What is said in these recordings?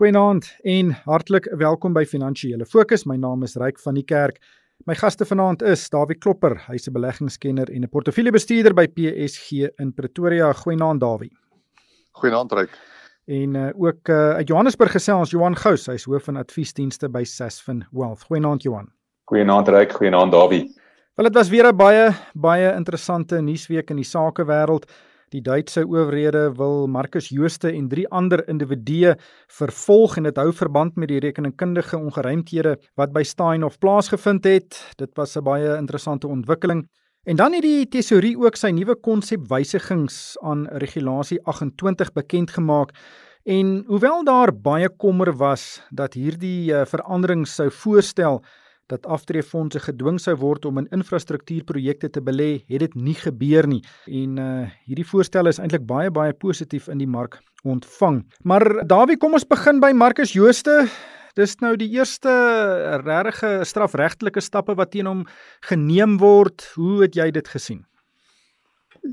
Goeienaand en hartlik welkom by Finansiële Fokus. My naam is Ryk van die Kerk. My gaste vanaand is Dawie Klopper, hy's 'n beleggingskenner en 'n portefeuljebestuurder by PSG in Pretoria. Goeienaand Dawie. Goeienaand Ryk. En uh, ook uh, uit Johannesburg gesels Johan Gous, hy's hoof van adviesdienste by Sasfin Wealth. Goeienaand Johan. Goeienaand Ryk, goeienaand Dawie. Wel dit was weer 'n baie baie interessante nuusweek in die sakewêreld. Die Duitse owerhede wil Marcus Jooste en drie ander individue vervolg en dit hou verband met die rekeningkundige ongeruimthede wat by Steinhoff plaasgevind het. Dit was 'n baie interessante ontwikkeling. En dan het die tesourier ook sy nuwe konsep wysigings aan regulasie 28 bekend gemaak. En hoewel daar baie kommer was dat hierdie uh, verandering sou voorstel dat aftreefondse gedwing sou word om in infrastruktuurprojekte te belê, het dit nie gebeur nie. En uh hierdie voorstel is eintlik baie baie positief in die mark ontvang. Maar Dawie, kom ons begin by Marcus Jooste. Dis nou die eerste regte strafregtelike stappe wat teen hom geneem word. Hoe het jy dit gesien?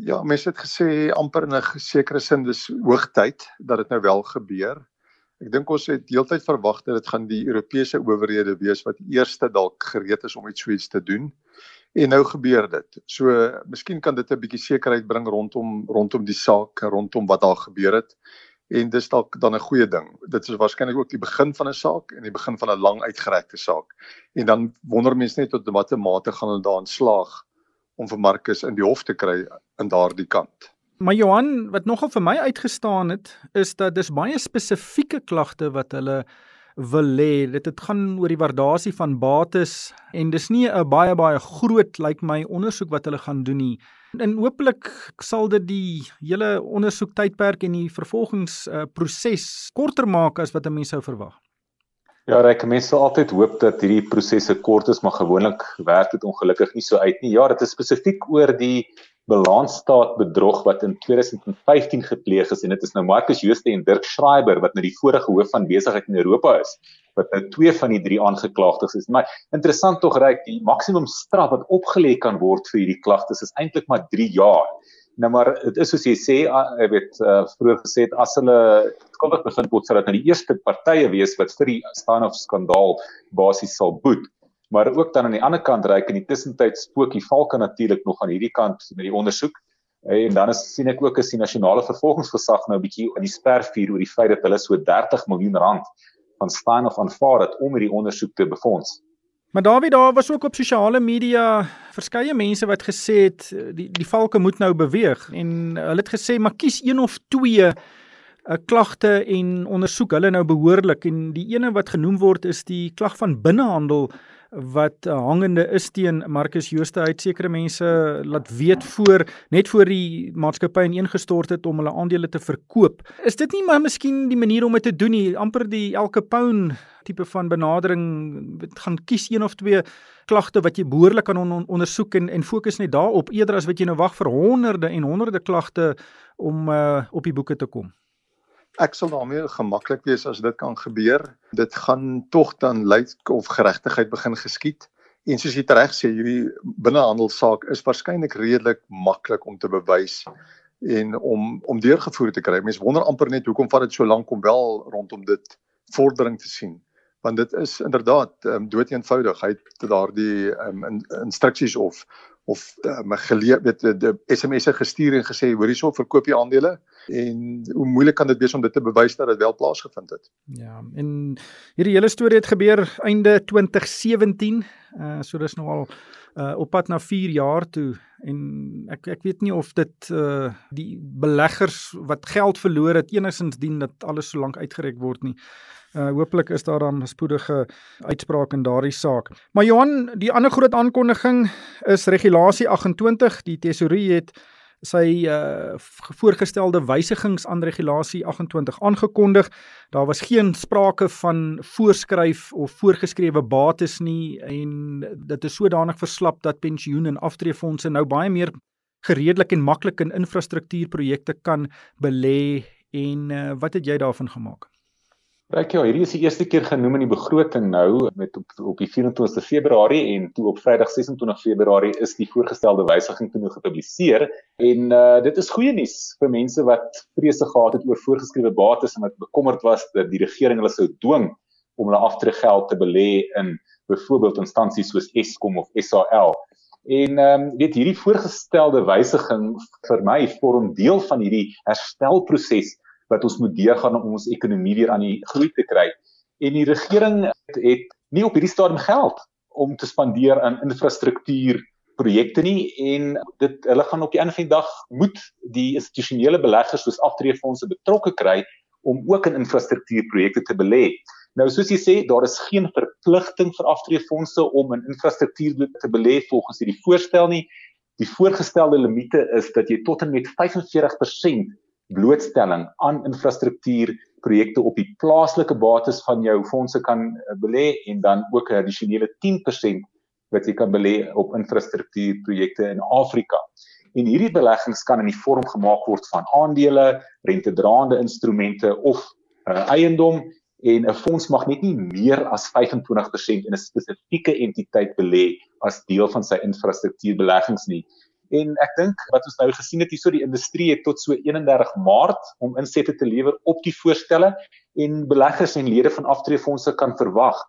Ja, mense het gesê amper in 'n sekere sin dis hoogtyd dat dit nou wel gebeur. Ek dink ons het deeltyd verwag dat dit gaan die Europese owerhede wees wat eerste dalk gereed is om iets so iets te doen. En nou gebeur dit. So miskien kan dit 'n bietjie sekerheid bring rondom rondom die saak, rondom wat daar gebeur het. En dis dalk dan 'n goeie ding. Dit is waarskynlik ook die begin van 'n saak en die begin van 'n lang uitgerekte saak. En dan wonder mense net tot watter mate gaan hulle daarin slaag om vir Marcus in die hof te kry in daardie kant. Maar Johan, wat nogal vir my uitgestaan het, is dat dis baie spesifieke klagte wat hulle wil hê. Dit het gaan oor die waardasie van bates en dis nie 'n baie baie groot lyk like my ondersoek wat hulle gaan doen nie. En hopelik sal dit die hele ondersoek tydperk en die vervolgingsproses uh, korter maak as wat mense sou verwag. Ja, reg, mense sal altyd hoop dat hierdie prosesse kort is, maar gewoonlik werk dit ongelukkig nie so uit nie. Ja, dit is spesifiek oor die balansstaat bedrog wat in 2015 gepleeg is en dit is nou Marcus Jooste en Dirk Schreiber wat nou die vorige hoof van besigheid in Europa is wat nou twee van die drie aangeklaagdes is. Maar interessant tog reik die maksimum straf wat opgelê kan word vir hierdie klagtes is eintlik maar 3 jaar. Nou maar dit is soos jy sê, ek weet uh, vroeër gesê het as hulle skuldig bevind word sodat nou die eerste partye wees wat vir die Steinhoff skandaal basies sal boet maar ook dan aan die ander kant reik in die tussentyd spook die valke natuurlik nog aan hierdie kant met die ondersoek en dan is sien ek ook as die nasionale vervolgingsgesag nou 'n bietjie in die spervuur oor die feit dat hulle so 30 miljoen rand van staan of aanvaar het om hierdie ondersoek te befonds. Maar Dawie daar was ook op sosiale media verskeie mense wat gesê het die die valke moet nou beweeg. En hulle het gesê maar kies een of twee uh, klagte en ondersoek. Hulle nou behoorlik. En die ene wat genoem word is die klag van binnehandel wat uh, hangende is teen Marcus Jooste. Uit sekere mense laat weet voor net voor die maatskappy ineengestort het om hulle aandele te verkoop. Is dit nie maar miskien die manier om dit te doen nie, amper die elke pound tipe van benadering gaan kies een of twee klagte wat jy behoorlik kan on ondersoek en en fokus net daarop eerder as wat jy nou wag vir honderde en honderde klagte om uh, op die boeke te kom ek sal daarmee gemaklik wees as dit kan gebeur. Dit gaan tog dan lei of geregtigheid begin geskied. En soos jy reg sê, hierdie binnehandelssaak is waarskynlik redelik maklik om te bewys en om om deurgevoer te kry. Mense wonder amper net hoekom vat dit so lank om wel rondom dit vordering te sien. Want dit is inderdaad um, dood eenvoudig. Hy het daardie um, in, instruksies of of um, geleer weet die SMS'e gestuur en gesê hoor hierso verkoop jy aandele en hoe moeilik kan dit wees om dit te bewys dat dit wel plaasgevind het. Ja, en hierdie hele storie het gebeur einde 2017. Uh so dis nou al uh op pad na 4 jaar toe en ek ek weet nie of dit uh die beleggers wat geld verloor het enigsins dien dat alles so lank uitgereik word nie. Uh hopelik is daar dan 'n spoedige uitspraak in daardie saak. Maar Johan, die ander groot aankondiging is regulasie 28. Die tesourier het sy uh voorgestelde wysigings aan regulasie 28 aangekondig. Daar was geen sprake van voorskryf of voorgeskrewe bates nie en dit is sodanig verslap dat pensioen en aftreefondse nou baie meer gereedelik en maklik in infrastruktuurprojekte kan belê en uh, wat het jy daarvan gemaak? Reg ja, hierdie is die eerste keer genoem in die begroting nou met op, op die 24ste Februarie en toe op Vrydag 26 Februarie is die voorgestelde wysiging toe nou gepubliseer en uh, dit is goeie nuus vir mense wat vrese gehad het oor voorgeskrewe bates en wat bekommerd was dat die regering hulle sou dwing om hulle aftreggeld te belê in byvoorbeeld instansies soos Eskom of SAL. En ehm um, weet hierdie voorgestelde wysiging vir my vorm deel van hierdie herstelproses wat ons moet deurgaan om ons ekonomie weer aan die groei te kry. En die regering het, het nie op hierdie stadium geld om te spandeer aan infrastruktuur projekte nie en dit hulle gaan op die einde van die dag moet die institusionele beleggers soos aftreefondse betrokke kry om ook in infrastruktuurprojekte te belê. Nou soos jy sê, daar is geen verpligting vir aftreefondse om in infrastruktuur te belê volgens hierdie voorstel nie. Die voorgestelde limite is dat jy tot en met 45% blootstelling aan infrastruktuurprojekte op die plaaslike bates van jou fondse kan eh, belê en dan ook 'n addisionele 10% wat jy kan belê op infrastruktuurprojekte in Afrika. En hierdie beleggings kan in die vorm gemaak word van aandele, rentedraande instrumente of uh, eiendom en 'n fonds mag net nie meer as 25% in 'n spesifieke entiteit belê as deel van sy infrastruktuurbeleggings nie. En ek dink wat ons nou gesien het hierso die industrie het tot so 31 Maart om insette te lewer op die voorstelle en beleggers en lede van aftreefondse kan verwag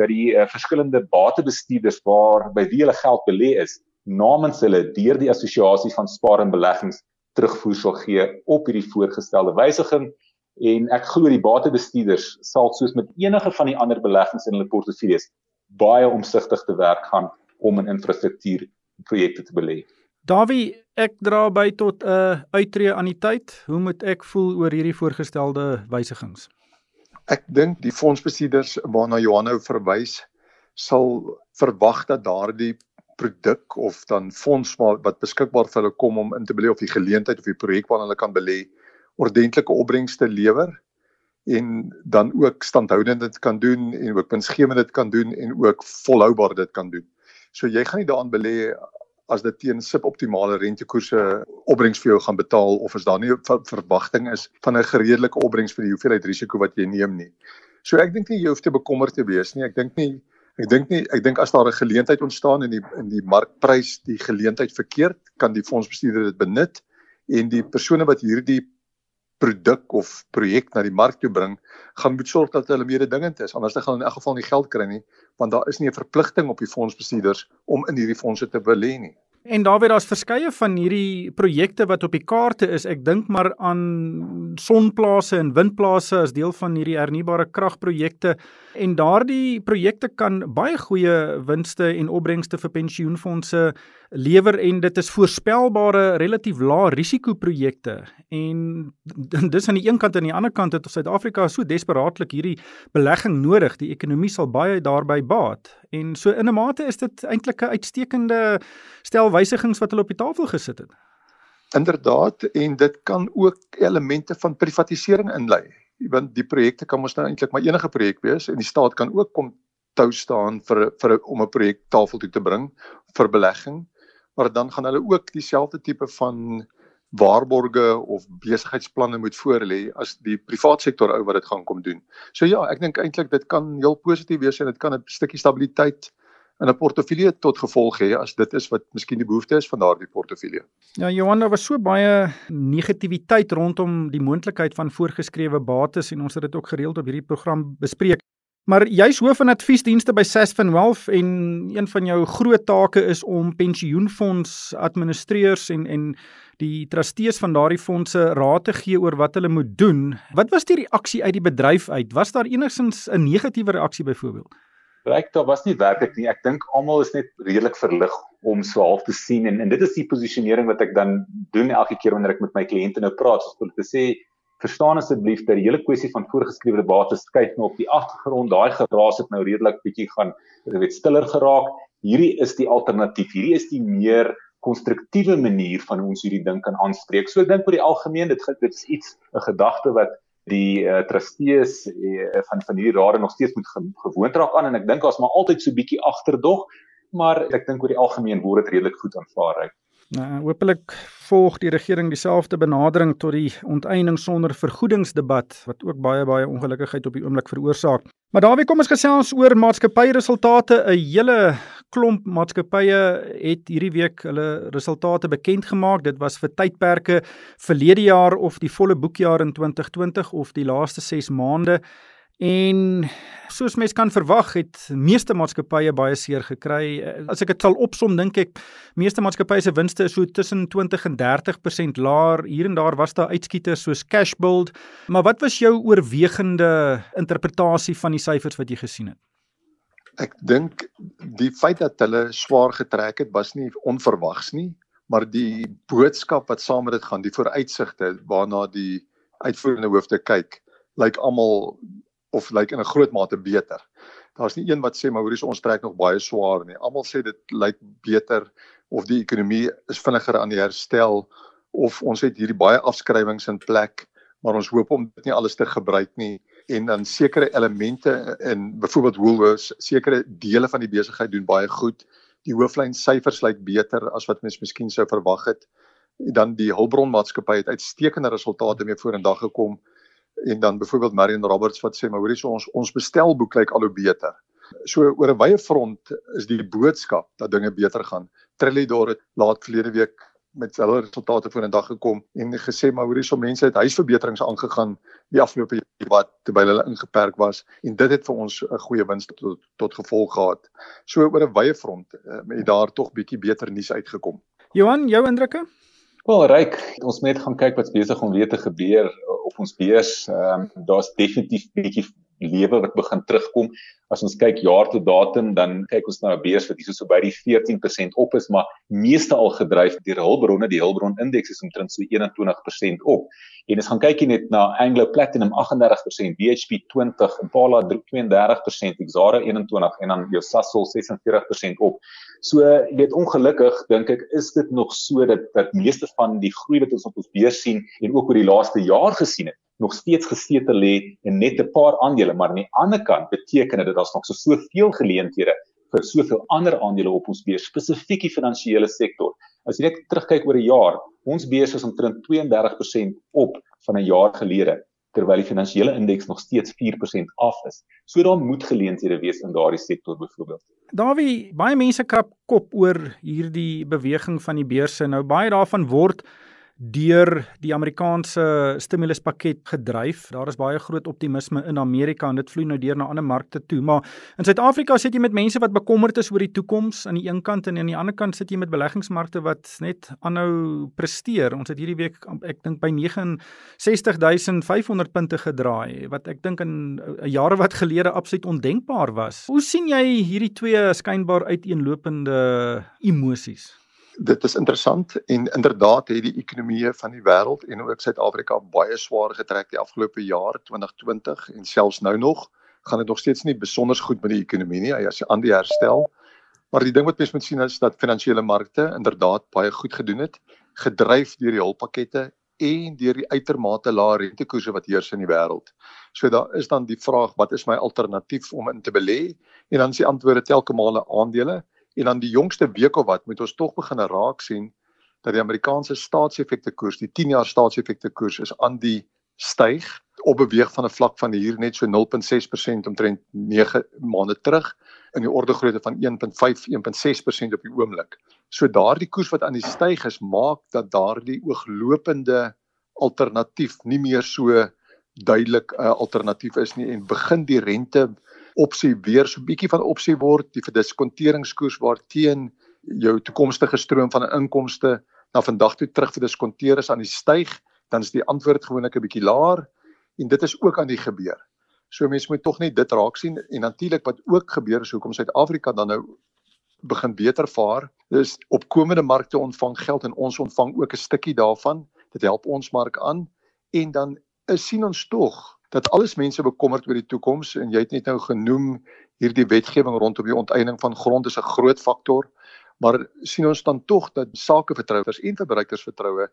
dat die uh, verskillende batebestuurders waar by wie hulle geld belê is namens hulle deur die assosiasie van spaar en beleggings terugvoer sal gee op hierdie voorgestelde wysiging en ek glo die batebestuurders sal soos met enige van die ander beleggings in hulle portefeuilles baie omsigtig te werk gaan om in infrastruktuur projekte te belê. Dawie, ek dra by tot 'n uh, uittreë aan die tyd. Hoe moet ek voel oor hierdie voorgestelde wysigings? Ek dink die fondsbestuurders waarna Johannou verwys sal verwag dat daardie produk of dan fonds wat beskikbaar vir hulle kom om in te belê of die geleentheid of die projek waarna hulle kan belê ordentlike opbrengste lewer en dan ook standhoudend dit kan doen en ook winsgewend dit kan doen en ook volhoubaar dit kan doen. So jy gaan nie daaraan belê as dit teen suboptimale rentekoerse opbrengs vir jou gaan betaal of as daar nie verwagting is van 'n redelike opbrengs vir die hoeveelheid risiko wat jy neem nie. So ek dink nie jy hoef te bekommerd te wees nie. Ek dink nie ek dink nie ek dink as daar 'n geleentheid ontstaan in die in die markprys die geleentheid verkeerd kan die fondsbestuurder dit benut en die persone wat hierdie produk of projek na die mark toe bring, gaan moet sorg dat hulle mededingend is. Anders dan gaan hulle in elk geval nie geld kry nie, want daar is nie 'n verpligting op die fondsbestuurders om in hierdie fondse te belê nie. En daar word daar's verskeie van hierdie projekte wat op die kaarte is. Ek dink maar aan sonplase en windplase as deel van hierdie hernubare kragprojekte. En daardie projekte kan baie goeie winste en opbrengste vir pensioenfonde lewer en dit is voorspelbare relatief lae risiko projekte en dis aan die een kant en aan die ander kant het Suid-Afrika so desperaatlik hierdie belegging nodig. Die ekonomie sal baie daarby baat en so in 'n mate is dit eintlik 'n uitstekende stel wysigings wat hulle op die tafel gesit het. Inderdaad en dit kan ook elemente van privatisering inlei want die projekte kan mos nou eintlik maar enige projek wees en die staat kan ook kom tou staan vir vir om 'n projek tafel toe te bring vir belegging maar dan gaan hulle ook dieselfde tipe van waarborge of besigheidsplanne moet voorlê as die privaat sektor ou wat dit gaan kom doen. So ja, ek dink eintlik dit kan heel positief wees en dit kan 'n stukkie stabiliteit in 'n portefeulje tot gevolg hê as dit is wat miskien die behoefte is van daardie portefeulje. Ja, Johan, daar was so baie negativiteit rondom die moontlikheid van voorgeskrewe bates en ons het dit ook gereeld op hierdie program bespreek. Maar jy's hoof van adviesdienste by Sasfin Wealth en een van jou groot take is om pensioenfonds administrateurs en en die trustees van daardie fondse raad te gee oor wat hulle moet doen. Wat was die reaksie uit die bedryf uit? Was daar enigsins 'n negatiewe reaksie byvoorbeeld? Ryk daar was nie werklik nie. Ek dink almal is net redelik verlig om so half te sien en en dit is die posisionering wat ek dan doen elke keer wanneer ek met my kliënte nou praat, soos om te sê verstaan asseblief dat die hele kwessie van voorgeskrewe bates kyk nou op die agtergrond. Daai geraas het nou redelik bietjie gaan weet stiller geraak. Hierdie is die alternatief. Hierdie is die meer konstruktiewe manier van hoe ons hierdie ding kan aanspreek. So ek dink oor die algemeen dit dit is iets 'n gedagte wat die uh, trustees uh, van van hierdie rade nog steeds moet ge gewoond raak aan en ek dink daar's maar altyd so bietjie agterdog, maar ek dink oor die algemeen word dit redelik goed aanvaar. Nou, hopelik volg die regering dieselfde benadering tot die onteiening sonder vergoedingsdebat wat ook baie baie ongelukkigheid op die oomblik veroorsaak. Maar daarby kom ons gesels oor maatskappyresultate. 'n Hele klomp maatskappye het hierdie week hulle resultate bekend gemaak. Dit was vir tydperke verlede jaar of die volle boekjaar in 2020 of die laaste 6 maande. En soos mens kan verwag, het meeste maatskappye baie seer gekry. As ek dit sal opsom, dink ek meeste maatskappye se winste is so tussen 20 en 30% laer. Hier en daar was daar uitskieters soos Cashbuild. Maar wat was jou oorwegende interpretasie van die syfers wat jy gesien het? Ek dink die feit dat hulle swaar getrek het was nie onverwags nie, maar die boodskap wat saam met dit gaan, die vooruitsigte waarna die uitvoerende hoofde kyk, lyk almal of lyk in 'n groot mate beter. Daar's nie een wat sê maar hoorie ons trek nog baie swaar nie. Almal sê dit lyk beter of die ekonomie is vinniger aan die herstel of ons het hierdie baie afskrywings in plek, maar ons hoop om dit nie alles te gebruik nie en dan sekere elemente in byvoorbeeld Woolworths, sekere dele van die besigheid doen baie goed. Die hooflyn syfers lyk beter as wat mens miskien sou verwag het. Dan die hulpbronmaatskappy het uitstekende resultate mee vorendag gekom en dan byvoorbeeld Marion Roberts wat sê maar hoorie so ons ons bestelboek lyk al hoe beter. So oor 'n wye front is die boodskap dat dinge beter gaan. Trillior het laat verlede week met hulle resultate voor in dag gekom en gesê maar hoorie so mense het huisverbeterings aangegaan die afgelope jaar wat terwyl hulle ingeperk was en dit het vir ons 'n goeie wins tot tot gevolg gehad. So oor 'n wye front um, het daar tog bietjie beter nuus uitgekom. Johan, jou indrukke? Wel, ryk, ons moet net gaan kyk wat's besig om weer te gebeur op ons beurs. Ehm um, daar's definitief bietjie lewe wat begin terugkom. As ons kyk jaar tot datum, dan kyk ons na beurs wat hier so by die 14% op is, maar meeste al gedryf deur hulpbronne. Die hulpbron indeks is omtrent so 21% op. En as gaan kyk jy net na Anglo Platinum 38%, BHP 20, Impala 32%, Exxaro 21 en dan jou Sasol 46% op. So jy weet ongelukkig dink ek is dit nog so dat dat meeste van die groei wat ons op ons beurs sien en ook oor die laaste jaar gesien het nog steeds gesetel lê in net 'n paar aandele maar aan die ander kant beteken dit dat daar's nog so soveel geleenthede vir soveel ander aandele op ons beurs spesifiek die finansiële sektor as jy net terugkyk oor 'n jaar ons beurs is omtrent 32% op van 'n jaar gelede terwyl die finansiële indeks nog steeds 4% af is. So daar moet geleenthede wees in daardie sektor byvoorbeeld. Dawie, baie mense krap kop oor hierdie beweging van die beurse. Nou baie daarvan word deur die Amerikaanse stimuluspakket gedryf. Daar is baie groot optimisme in Amerika en dit vloei nou deur na ander markte toe. Maar in Suid-Afrika sit jy met mense wat bekommerd is oor die toekoms aan die een kant en aan die ander kant sit jy met beleggingsmarkte wat net aanhou presteer. Ons het hierdie week ek dink by 69500 punte gedraai wat ek dink in eh, jare wat gelede absoluut ondenkbaar was. Hoe sien jy hierdie twee skynbaar uiteenlopende emosies? Dit is interessant en inderdaad het die ekonomieë van die wêreld en ook Suid-Afrika baie swaar getrek die afgelope jaar 2020 en selfs nou nog gaan dit nog steeds nie besonder goed met die ekonomie nie as jy aan die herstel. Maar die ding wat mens moet sien is dat finansiële markte inderdaad baie goed gedoen het, gedryf deur die hulppakkette en deur die uitermate lae rentekoerse wat heers in die wêreld. So daar is dan die vraag, wat is my alternatief om in te belê? En dan is die antwoorde telke male aandele En dan die jongste week of wat moet ons tog begin raak sien dat die Amerikaanse staatseffekte koers, die 10 jaar staatseffekte koers is aan die styg op beweeg van 'n vlak van hier net so 0.6% omtrent 9 maande terug in die orde grootte van 1.5 1.6% op die oomblik. So daardie koers wat aan die styg is, maak dat daardie ooglopende alternatief nie meer so duidelik 'n uh, alternatief is nie en begin die rente opsie weer so 'n bietjie van opsie word, die verdiskonteringskoers waarteen jou toekomstige stroom van inkomste na vandag toe terug verdiskonteer is aan die styg, dan is die antwoord gewoonlik 'n bietjie laer en dit is ook aan die gebeur. So mense moet tog net dit raak sien en natuurlik wat ook gebeur is hoekom Suid-Afrika dan nou begin beter vaar. Dis opkomende markte ontvang geld en ons ontvang ook 'n stukkie daarvan. Dit help ons mark aan en dan is sien ons tog dat alles mense bekommerd oor die toekoms en jy het net nou genoem hierdie wetgewing rondom die onteiening van grond is 'n groot faktor maar sien ons dan tog dat sakevertrouers en verbruikersvertroue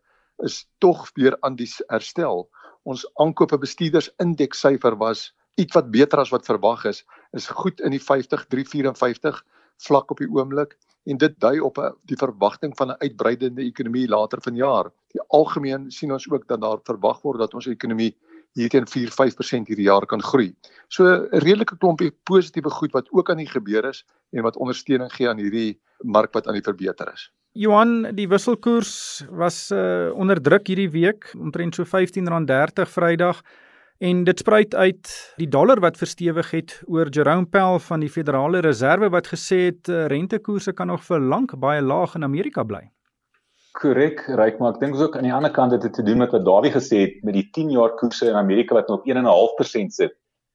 is tog weer aan die herstel ons aankope bestuurders indekssyfer was iets wat beter as wat verwag is is goed in die 50 354 vlak op die oomblik en dit dui op 'n die verwagting van 'n uitbreidende ekonomie later vanjaar. Die algemeen sien ons ook dat daar verwag word dat ons ekonomie hier teen 4-5% hierdie jaar kan groei. So 'n redelike klompie positiewe goed wat ook aan die gebeur is en wat ondersteuning gee aan hierdie mark wat aan die verbeter is. Johan, die wisselkoers was uh, onder druk hierdie week, omtrent so R15.30 Vrydag. En dit spruit uit die dollar wat verstewig het oor Jerome Powell van die Federale Reserve wat gesê het uh, rentekoerse kan nog vir lank baie laag in Amerika bly. Korrek, Ryk, maar ek dink ook aan die ander kant dit het te doen met wat Dawie gesê het met die 10 jaar koerse in Amerika wat nou op 1.5% sit.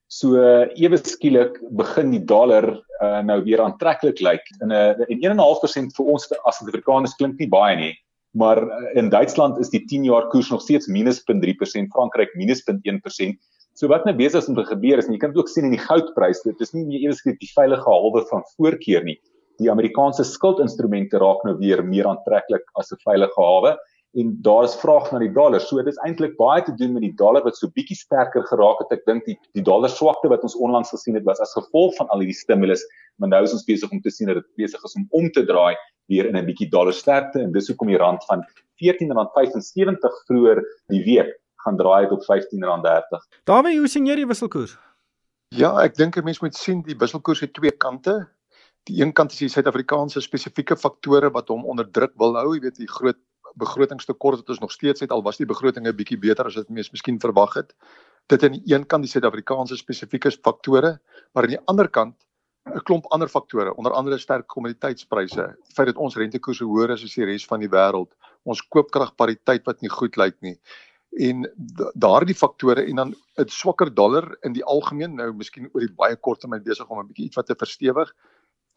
So uh, ewe skielik begin die dollar uh, nou weer aantreklik lyk. In 'n uh, 1.5% vir ons as Suid-Afrikaners klink nie baie nie. Maar uh, in Duitsland is die 10 jaar koers nog steeds minus 0.3%, Frankryk minus 0.1%. So wat nou besig is om te gebeur is en jy kan dit ook sien in die goudprys, dit is nie meer eers die veilige halwe van voorkeur nie. Die Amerikaanse skuldinstrumente raak nou weer meer aantreklik as 'n veilige hawe en daar is vraag na die dollar. So dit is eintlik baie te doen met die dollar wat so bietjie sterker geraak het. Ek dink die die dollar swakte wat ons onlangs gesien het was as gevolg van al hierdie stimulus, maar nou is ons besig om te sien dat dit besig is om om te draai weer in 'n bietjie dollar sterkte en dis hoekom die rand van R14.75 vroeër die week gaan draai tot R15.30. Daarmee hoe sien jy die wisselkoers? Ja, ek dink 'n mens moet sien die wisselkoers het twee kante. Die een kant is die Suid-Afrikaanse spesifieke faktore wat hom onder druk wil hou, jy weet die groot begrotingstekort wat ons nog steeds het al was die begroting 'n bietjie beter as wat mense miskien verwag het. Dit aan die een kant die Suid-Afrikaanse spesifieke faktore, maar aan die ander kant 'n klomp ander faktore, onder andere sterk kommoditeitspryse, die feit dat ons rentekoerse hoër is as die res van die wêreld, ons koopkragpariteit wat nie goed lyk nie. En daardie faktore en dan 'n swakker dollar in die algemeen nou miskien oor die baie kort termyn besig om 'n bietjie iets wat te verstewig.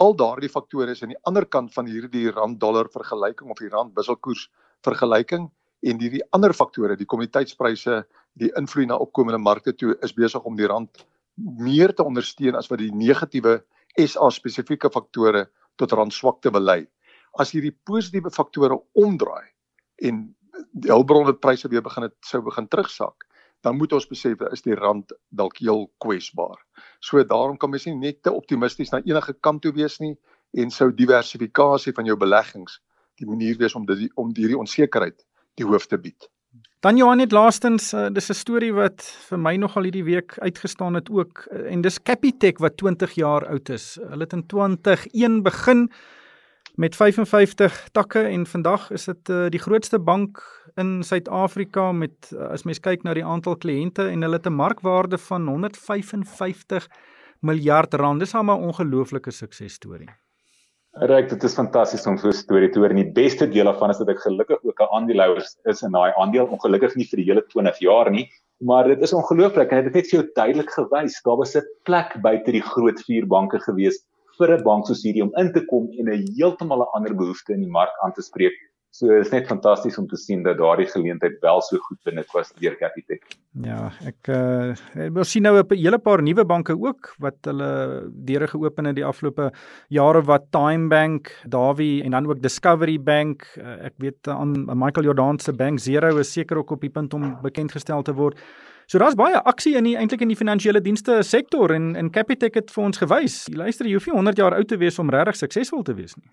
Al daardie faktore is aan die ander kant van hierdie rand dollar vergelyking of die rand wisselkoers vergelyking en hierdie ander faktore, die kommoditeitspryse, die invloed na opkomende markte toe is besig om die rand meer te ondersteun as wat die negatiewe SA spesifieke faktore tot randswakte belei. As hierdie positiewe faktore omdraai en die hulpbronpryse weer begin het sou begin terugsak, dan moet ons besef is die rand dalk heel kwesbaar. So daarom kan mens nie net te optimisties na enige kant toe wees nie en sou diversifikasie van jou beleggings die manier wees om dit om hierdie onsekerheid die hoof te bied. Dan Johan net laastens, uh, dis 'n storie wat vir my nogal hierdie week uitgestaan het ook uh, en dis Capitec wat 20 jaar oud is. Hulle het in 2001 begin met 55 takke en vandag is dit uh, die grootste bank in Suid-Afrika met uh, as mens kyk na die aantal kliënte en hulle het 'n markwaarde van 155 miljard rand. Dis 'n ongelooflike suksesstorie. Ryk, dit is fantasties om so 'n storie te hoor en die beste deel daarvan is dat ek gelukkig ook 'n aandeelhouer is in daai aandeel, ongelukkig nie vir die hele 20 jaar nie, maar dit is ongelooflik en dit het net vir jou duidelik gewys, daar was 'n plek buite die groot vier banke gewees vir 'n bank soos hierdie om in te kom en 'n heeltemal 'n ander behoefte in die mark aan te spreek So dit is net fantasties om te sien dat daardie geleentheid wel so goed benut was deur Capitec. Ja, ek uh ons sien nou 'n hele paar nuwe banke ook wat hulle deure geopen het die afgelope jare wat Time Bank, Davy en dan ook Discovery Bank. Uh, ek weet aan uh, Michael Jordan se Bank Zero is seker ook op die punt om bekend gestel te word. So daar's baie aksie in die eintlik in die finansiële dienste sektor en en Capitec het vir ons gewys. Jy luister, jy hoef nie 100 jaar oud te wees om regtig suksesvol te wees nie.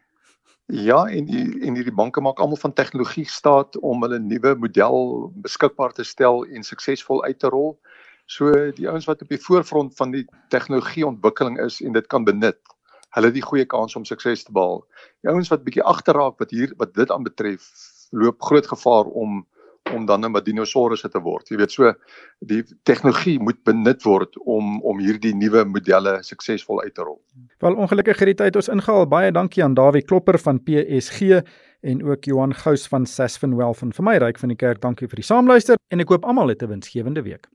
Ja, en die, en hierdie banke maak almal van tegnologie staat om hulle nuwe model beskikbaar te stel en suksesvol uit te rol. So die ouens wat op die voorfront van die tegnologieontwikkeling is en dit kan benut, hulle het die goeie kans om sukses te behaal. Die ouens wat bietjie agterraak wat hier wat dit aanbetref, loop groot gevaar om om dan net 'n dinosourusse te word. Jy weet so die tegnologie moet benut word om om hierdie nuwe modelle suksesvol uit te rol. Wel ongelukkig het die tyd ons ingehaal. Baie dankie aan Dawie Klopper van PSG en ook Johan Gous van Sasfin Wealth en vir my ryk van die kerk. Dankie vir die saamluister en ek hoop almal het 'n winsgewende week.